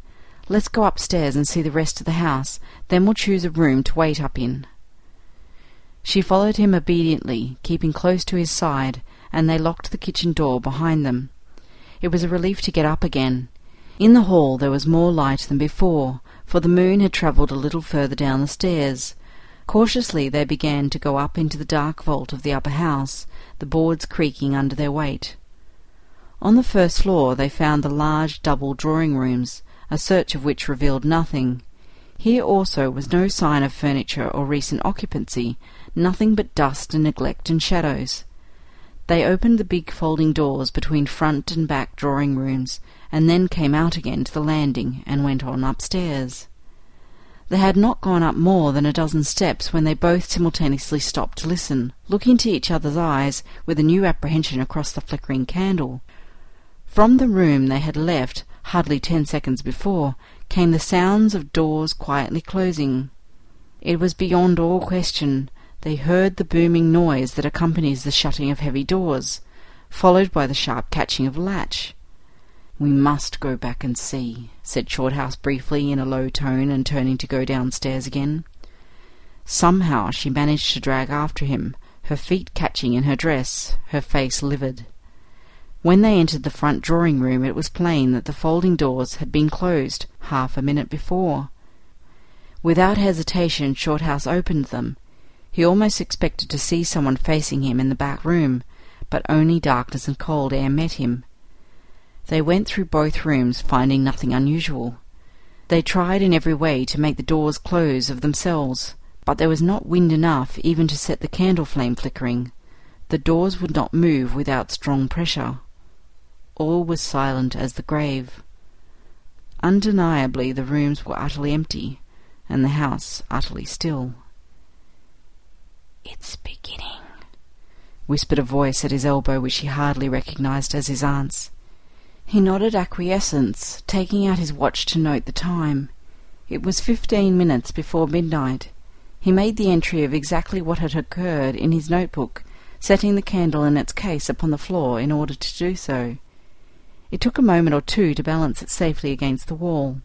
S5: "Let's go upstairs and see the rest of the house, then we'll choose a room to wait up in." She followed him obediently, keeping close to his side, and they locked the kitchen door behind them. It was a relief to get up again. In the hall there was more light than before, for the moon had travelled a little further down the stairs. Cautiously they began to go up into the dark vault of the upper house, the boards creaking under their weight. On the first floor they found the large double drawing rooms, a search of which revealed nothing. Here also was no sign of furniture or recent occupancy, nothing but dust and neglect and shadows. They opened the big folding doors between front and back drawing rooms, and then came out again to the landing and went on upstairs. They had not gone up more than a dozen steps when they both simultaneously stopped to listen, looking into each other's eyes with a new apprehension across the flickering candle. From the room they had left, hardly ten seconds before, came the sounds of doors quietly closing. It was beyond all question they heard the booming noise that accompanies the shutting of heavy doors, followed by the sharp catching of latch. "We must go back and see," said Shorthouse briefly in a low tone, and turning to go downstairs again. Somehow she managed to drag after him, her feet catching in her dress, her face livid. When they entered the front drawing room it was plain that the folding doors had been closed half a minute before. Without hesitation Shorthouse opened them. He almost expected to see someone facing him in the back room, but only darkness and cold air met him. They went through both rooms, finding nothing unusual. They tried in every way to make the doors close of themselves, but there was not wind enough even to set the candle flame flickering. The doors would not move without strong pressure. All was silent as the grave. Undeniably the rooms were utterly empty, and the house utterly still.
S4: It's beginning,
S5: whispered a voice at his elbow which he hardly recognized as his aunt's. He nodded acquiescence, taking out his watch to note the time. It was fifteen minutes before midnight. He made the entry of exactly what had occurred in his notebook, setting the candle in its case upon the floor in order to do so. It took a moment or two to balance it safely against the wall.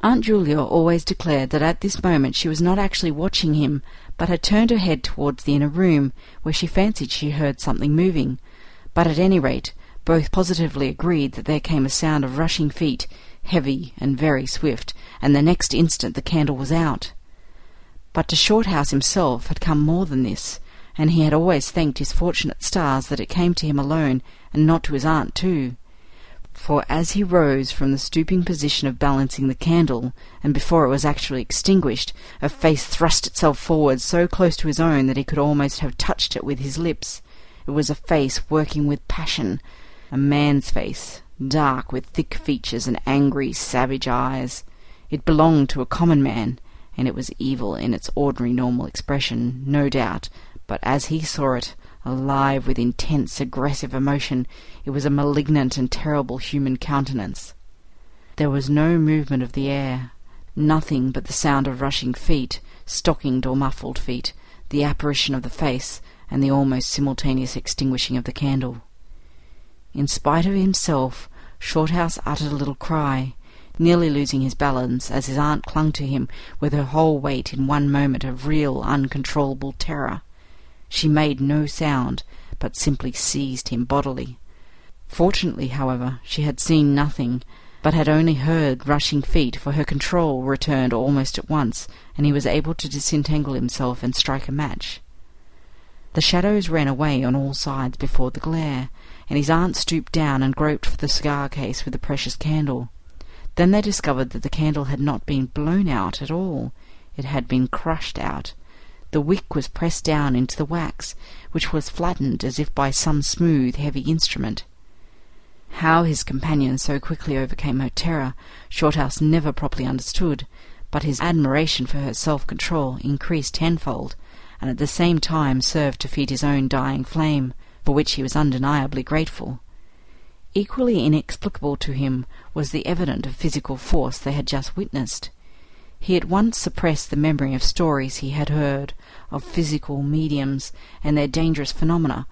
S5: Aunt Julia always declared that at this moment she was not actually watching him, but had turned her head towards the inner room, where she fancied she heard something moving. But at any rate, both positively agreed that there came a sound of rushing feet, heavy and very swift, and the next instant the candle was out. But to Shorthouse himself had come more than this, and he had always thanked his fortunate stars that it came to him alone, and not to his aunt too for as he rose from the stooping position of balancing the candle, and before it was actually extinguished, a face thrust itself forward so close to his own that he could almost have touched it with his lips. It was a face working with passion, a man's face, dark with thick features and angry, savage eyes. It belonged to a common man, and it was evil in its ordinary normal expression, no doubt, but as he saw it, alive with intense, aggressive emotion, it was a malignant and terrible human countenance. There was no movement of the air, nothing but the sound of rushing feet, stockinged or muffled feet, the apparition of the face, and the almost simultaneous extinguishing of the candle. In spite of himself, Shorthouse uttered a little cry, nearly losing his balance as his aunt clung to him with her whole weight in one moment of real, uncontrollable terror. She made no sound, but simply seized him bodily. Fortunately, however, she had seen nothing, but had only heard rushing feet, for her control returned almost at once, and he was able to disentangle himself and strike a match. The shadows ran away on all sides before the glare, and his aunt stooped down and groped for the cigar case with the precious candle. Then they discovered that the candle had not been blown out at all; it had been crushed out. The wick was pressed down into the wax, which was flattened as if by some smooth, heavy instrument. How his companion so quickly overcame her terror, Shorthouse never properly understood, but his admiration for her self-control increased tenfold, and at the same time served to feed his own dying flame, for which he was undeniably grateful. Equally inexplicable to him was the evident of physical force they had just witnessed. He at once suppressed the memory of stories he had heard of physical mediums and their dangerous phenomena,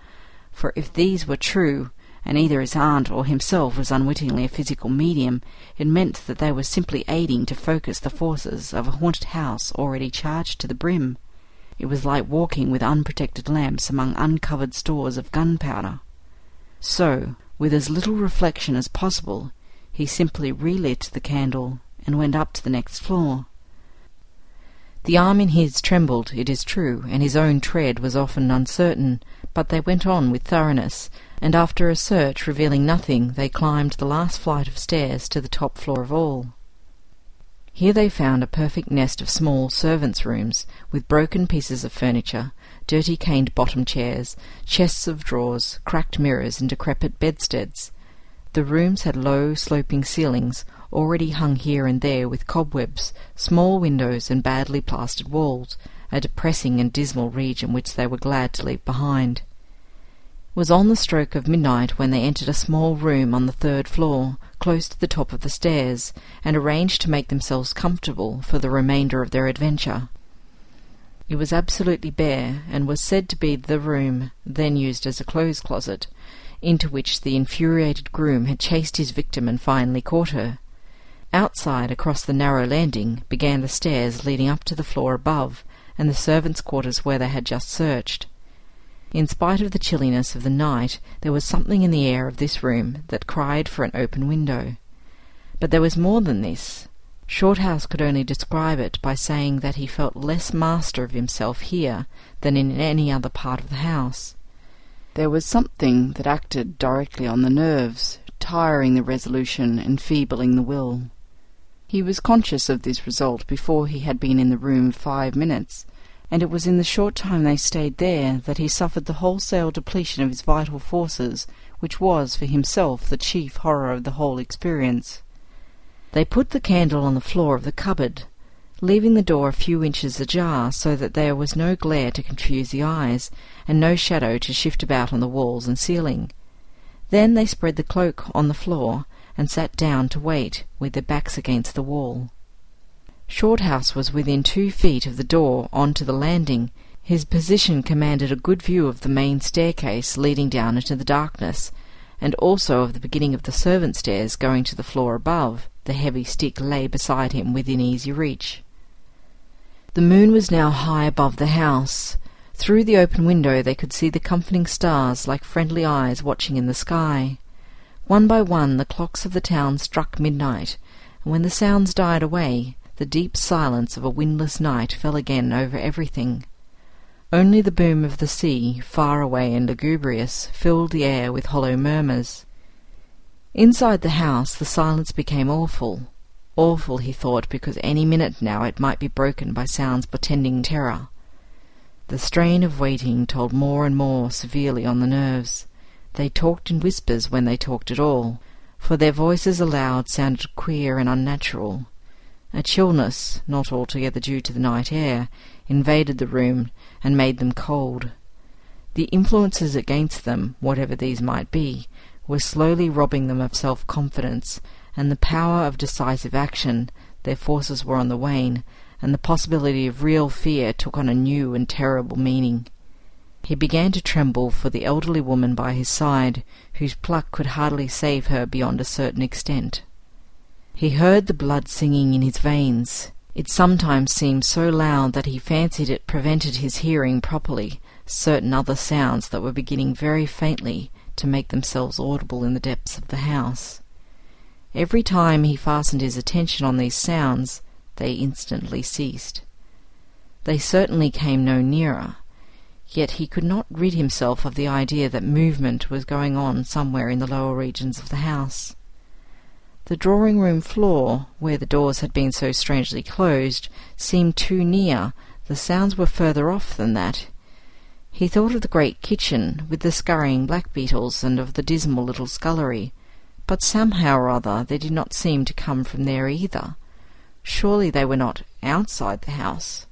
S5: for if these were true, and either his aunt or himself was unwittingly a physical medium, it meant that they were simply aiding to focus the forces of a haunted house already charged to the brim. It was like walking with unprotected lamps among uncovered stores of gunpowder. So, with as little reflection as possible, he simply relit the candle and went up to the next floor. The arm in his trembled, it is true, and his own tread was often uncertain, but they went on with thoroughness, and after a search revealing nothing, they climbed the last flight of stairs to the top floor of all. Here they found a perfect nest of small servants' rooms, with broken pieces of furniture, dirty caned bottom chairs, chests of drawers, cracked mirrors, and decrepit bedsteads. The rooms had low, sloping ceilings, already hung here and there with cobwebs, small windows, and badly plastered walls, a depressing and dismal region which they were glad to leave behind. It was on the stroke of midnight when they entered a small room on the third floor, close to the top of the stairs, and arranged to make themselves comfortable for the remainder of their adventure. It was absolutely bare, and was said to be the room, then used as a clothes closet, into which the infuriated groom had chased his victim and finally caught her. Outside, across the narrow landing, began the stairs leading up to the floor above, and the servants' quarters where they had just searched. In spite of the chilliness of the night, there was something in the air of this room that cried for an open window. But there was more than this. Shorthouse could only describe it by saying that he felt less master of himself here than in any other part of the house. There was something that acted directly on the nerves, tiring the resolution, enfeebling the will. He was conscious of this result before he had been in the room five minutes, and it was in the short time they stayed there that he suffered the wholesale depletion of his vital forces, which was, for himself, the chief horror of the whole experience. They put the candle on the floor of the cupboard, leaving the door a few inches ajar so that there was no glare to confuse the eyes, and no shadow to shift about on the walls and ceiling. Then they spread the cloak on the floor, and sat down to wait, with their backs against the wall. Shorthouse was within two feet of the door on to the landing. His position commanded a good view of the main staircase leading down into the darkness, and also of the beginning of the servant stairs going to the floor above. The heavy stick lay beside him within easy reach. The moon was now high above the house. Through the open window they could see the comforting stars like friendly eyes watching in the sky. One by one the clocks of the town struck midnight, and when the sounds died away, the deep silence of a windless night fell again over everything. Only the boom of the sea, far away and lugubrious, filled the air with hollow murmurs. Inside the house the silence became awful. Awful, he thought, because any minute now it might be broken by sounds portending terror. The strain of waiting told more and more severely on the nerves. They talked in whispers when they talked at all, for their voices aloud sounded queer and unnatural. A chillness, not altogether due to the night air, invaded the room and made them cold. The influences against them, whatever these might be, were slowly robbing them of self-confidence and the power of decisive action. Their forces were on the wane, and the possibility of real fear took on a new and terrible meaning. He began to tremble for the elderly woman by his side, whose pluck could hardly save her beyond a certain extent. He heard the blood singing in his veins. It sometimes seemed so loud that he fancied it prevented his hearing properly certain other sounds that were beginning very faintly to make themselves audible in the depths of the house. Every time he fastened his attention on these sounds, they instantly ceased. They certainly came no nearer, yet he could not rid himself of the idea that movement was going on somewhere in the lower regions of the house. The drawing room floor, where the doors had been so strangely closed, seemed too near, the sounds were further off than that. He thought of the great kitchen, with the scurrying black beetles, and of the dismal little scullery. But somehow or other they did not seem to come from there either. Surely they were not outside the house.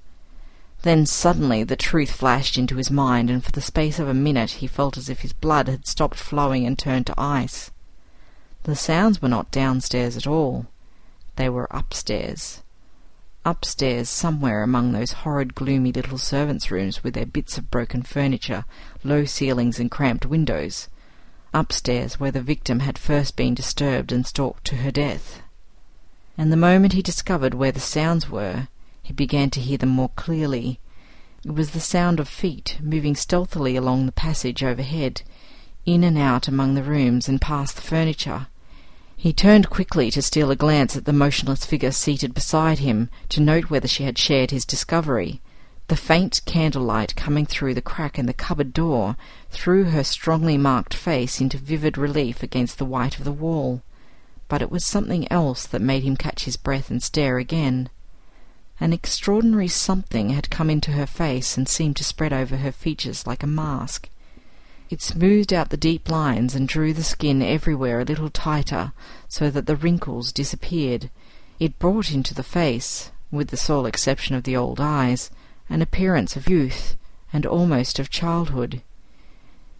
S5: Then suddenly the truth flashed into his mind, and for the space of a minute he felt as if his blood had stopped flowing and turned to ice. The sounds were not downstairs at all. They were upstairs. Upstairs, somewhere among those horrid gloomy little servants' rooms with their bits of broken furniture, low ceilings, and cramped windows. Upstairs, where the victim had first been disturbed and stalked to her death. And the moment he discovered where the sounds were, he began to hear them more clearly. It was the sound of feet moving stealthily along the passage overhead, in and out among the rooms and past the furniture. He turned quickly to steal a glance at the motionless figure seated beside him, to note whether she had shared his discovery. The faint candlelight coming through the crack in the cupboard door threw her strongly marked face into vivid relief against the white of the wall. But it was something else that made him catch his breath and stare again. An extraordinary something had come into her face and seemed to spread over her features like a mask. It smoothed out the deep lines and drew the skin everywhere a little tighter, so that the wrinkles disappeared. It brought into the face, with the sole exception of the old eyes, an appearance of youth and almost of childhood.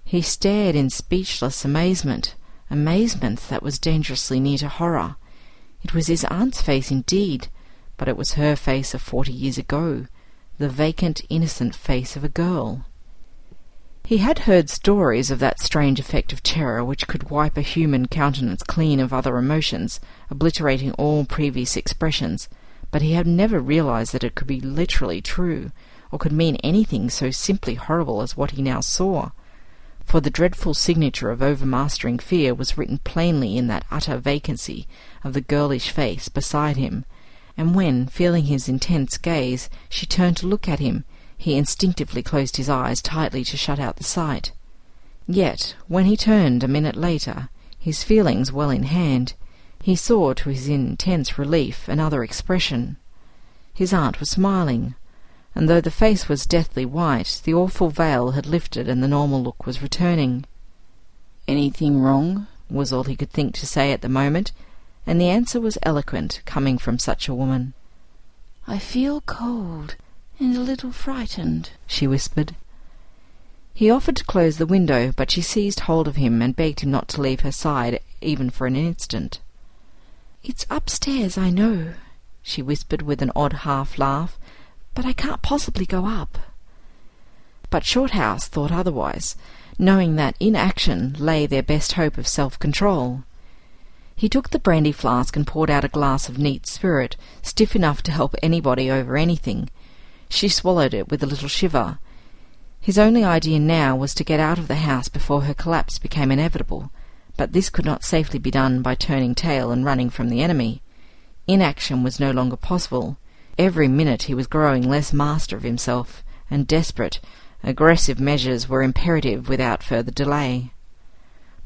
S5: He stared in speechless amazement, amazement that was dangerously near to horror. It was his aunt's face indeed, but it was her face of forty years ago, the vacant, innocent face of a girl. He had heard stories of that strange effect of terror which could wipe a human countenance clean of other emotions, obliterating all previous expressions, but he had never realized that it could be literally true, or could mean anything so simply horrible as what he now saw. For the dreadful signature of overmastering fear was written plainly in that utter vacancy of the girlish face beside him, and when, feeling his intense gaze, she turned to look at him, he instinctively closed his eyes tightly to shut out the sight. Yet, when he turned a minute later, his feelings well in hand, he saw to his intense relief another expression. His aunt was smiling, and though the face was deathly white, the awful veil had lifted and the normal look was returning. Anything wrong? was all he could think to say at the moment, and the answer was eloquent, coming from such a woman.
S4: I feel cold and a little frightened,
S5: she whispered. He offered to close the window, but she seized hold of him and begged him not to leave her side even for an instant.
S4: It's upstairs, I know, she whispered with an odd half laugh, but I can't possibly go up.
S5: But Shorthouse thought otherwise, knowing that in action lay their best hope of self-control. He took the brandy flask and poured out a glass of neat spirit, stiff enough to help anybody over anything. She swallowed it with a little shiver. His only idea now was to get out of the house before her collapse became inevitable, but this could not safely be done by turning tail and running from the enemy. Inaction was no longer possible. Every minute he was growing less master of himself, and desperate, aggressive measures were imperative without further delay.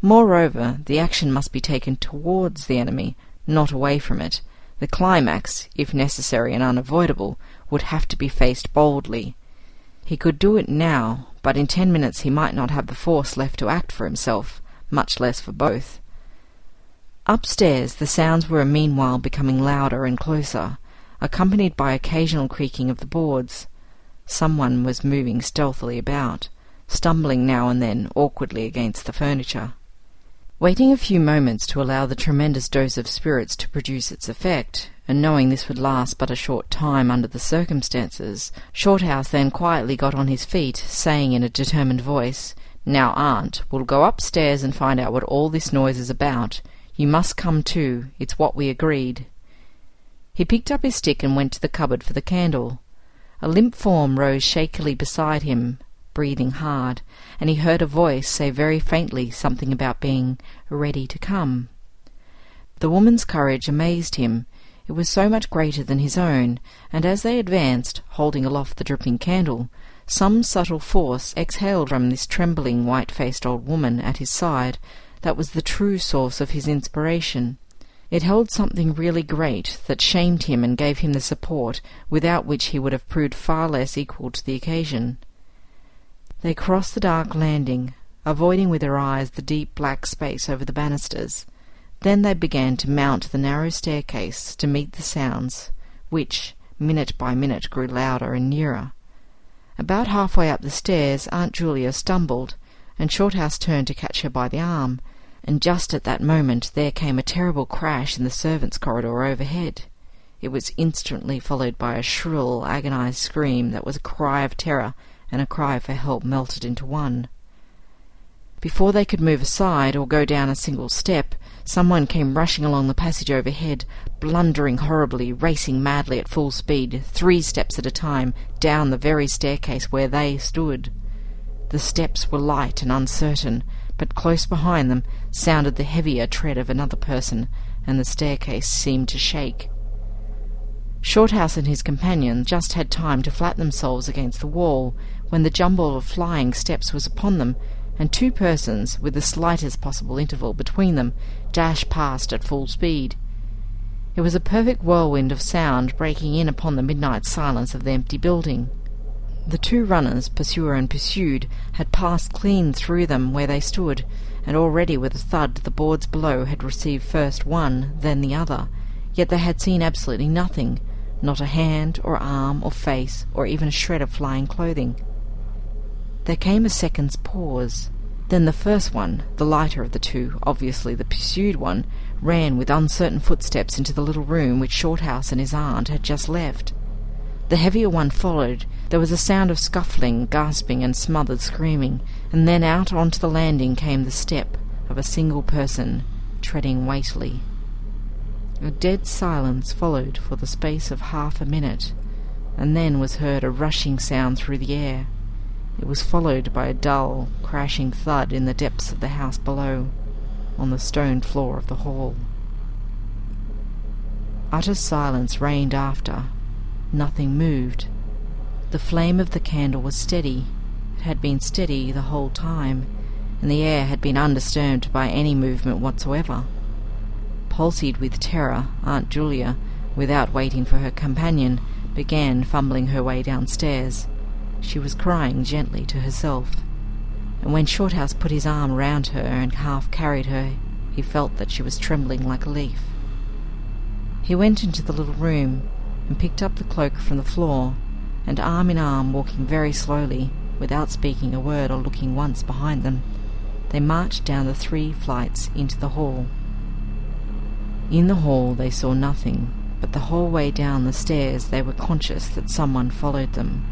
S5: Moreover, the action must be taken towards the enemy, not away from it. The climax, if necessary and unavoidable, would have to be faced boldly. He could do it now, but in ten minutes he might not have the force left to act for himself, much less for both. Upstairs the sounds were meanwhile becoming louder and closer, accompanied by occasional creaking of the boards. Someone was moving stealthily about, stumbling now and then awkwardly against the furniture. Waiting a few moments to allow the tremendous dose of spirits to produce its effect, and knowing this would last but a short time under the circumstances, Shorthouse then quietly got on his feet, saying in a determined voice, "Now, aunt, we'll go upstairs and find out what all this noise is about. You must come too. It's what we agreed." He picked up his stick and went to the cupboard for the candle. A limp form rose shakily beside him, breathing hard, and he heard a voice say very faintly something about being ready to come. The woman's courage amazed him. It was so much greater than his own, and as they advanced, holding aloft the dripping candle, some subtle force exhaled from this trembling, white-faced old woman at his side that was the true source of his inspiration. It held something really great that shamed him and gave him the support without which he would have proved far less equal to the occasion. They crossed the dark landing, avoiding with their eyes the deep black space over the banisters. Then they began to mount the narrow staircase to meet the sounds, which, minute by minute, grew louder and nearer. About halfway up the stairs Aunt Julia stumbled, and Shorthouse turned to catch her by the arm, and just at that moment there came a terrible crash in the servants' corridor overhead. It was instantly followed by a shrill, agonized scream that was a cry of terror and a cry for help melted into one. Before they could move aside or go down a single step, someone came rushing along the passage overhead, blundering horribly, racing madly at full speed, three steps at a time, down the very staircase where they stood. The steps were light and uncertain, but close behind them sounded the heavier tread of another person, and the staircase seemed to shake. Shorthouse and his companion just had time to flatten themselves against the wall when the jumble of flying steps was upon them, and two persons, with the slightest possible interval between them, dashed past at full speed. It was a perfect whirlwind of sound breaking in upon the midnight silence of the empty building. The two runners, pursuer and pursued, had passed clean through them where they stood, and already with a thud the boards below had received first one, then the other, yet they had seen absolutely nothing, not a hand or arm or face or even a shred of flying clothing. There came a second's pause. Then the first one, the lighter of the two, obviously the pursued one, ran with uncertain footsteps into the little room which Shorthouse and his aunt had just left. The heavier one followed. There was a sound of scuffling, gasping, and smothered screaming, and then out onto the landing came the step of a single person, treading weightily. A dead silence followed for the space of half a minute, and then was heard a rushing sound through the air. It was followed by a dull, crashing thud in the depths of the house below, on the stone floor of the hall. Utter silence reigned after. Nothing moved. The flame of the candle was steady. It had been steady the whole time, and the air had been undisturbed by any movement whatsoever. Palsied with terror, Aunt Julia, without waiting for her companion, began fumbling her way downstairs. She was crying gently to herself, and when Shorthouse put his arm round her and half carried her, he felt that she was trembling like a leaf. He went into the little room and picked up the cloak from the floor, and arm in arm, walking very slowly, without speaking a word or looking once behind them, they marched down the three flights into the hall. In the hall they saw nothing, but the whole way down the stairs they were conscious that someone followed them,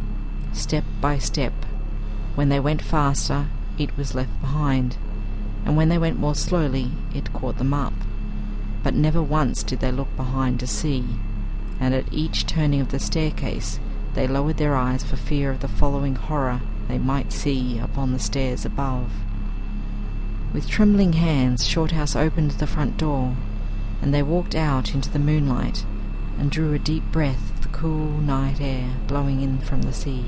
S5: step by step. When they went faster, it was left behind, and when they went more slowly, it caught them up. But never once did they look behind to see, and at each turning of the staircase they lowered their eyes for fear of the following horror they might see upon the stairs above. With trembling hands, Shorthouse opened the front door, and they walked out into the moonlight and drew a deep breath of the cool night air blowing in from the sea.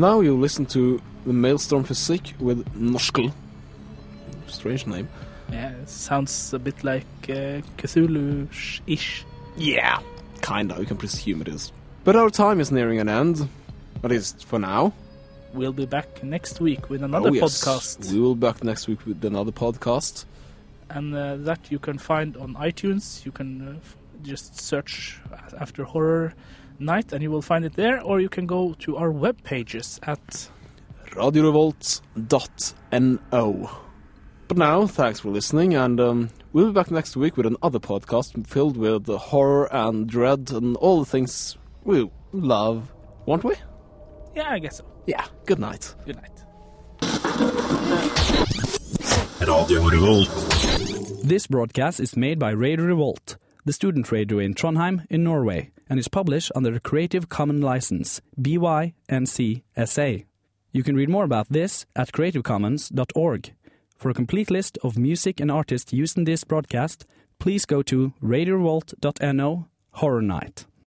S1: Now you listen to the Maelstrom Physique with Norskel. Strange name.
S2: Yeah, sounds a bit like uh, Cthulhu-ish.
S1: Yeah, kinda. You can presume it is. But our time is nearing an end. At least for now.
S2: We'll be back next week with another
S1: Oh, yes.
S2: podcast.
S1: We will be back next week with another podcast.
S2: and uh, that you can find on iTunes. You can uh, f- just search after Horror Night and you will find it there, or you can go to our web pages at.
S1: radiorevolt.no. But now, thanks for listening, and um, we'll be back next week with another podcast filled with horror and dread and all the things we love, won't we?
S2: Yeah, I guess so.
S1: Yeah. Good night.
S2: Good night.
S6: Radio Revolt.
S7: This broadcast is made by Radio Revolt, the student radio in Trondheim in Norway, and is published under the Creative Commons license BY-NC-SA. You can read more about this at creativecommons.org. For a complete list of music and artists used in this broadcast, please go to radiorevolt.no Horror Night.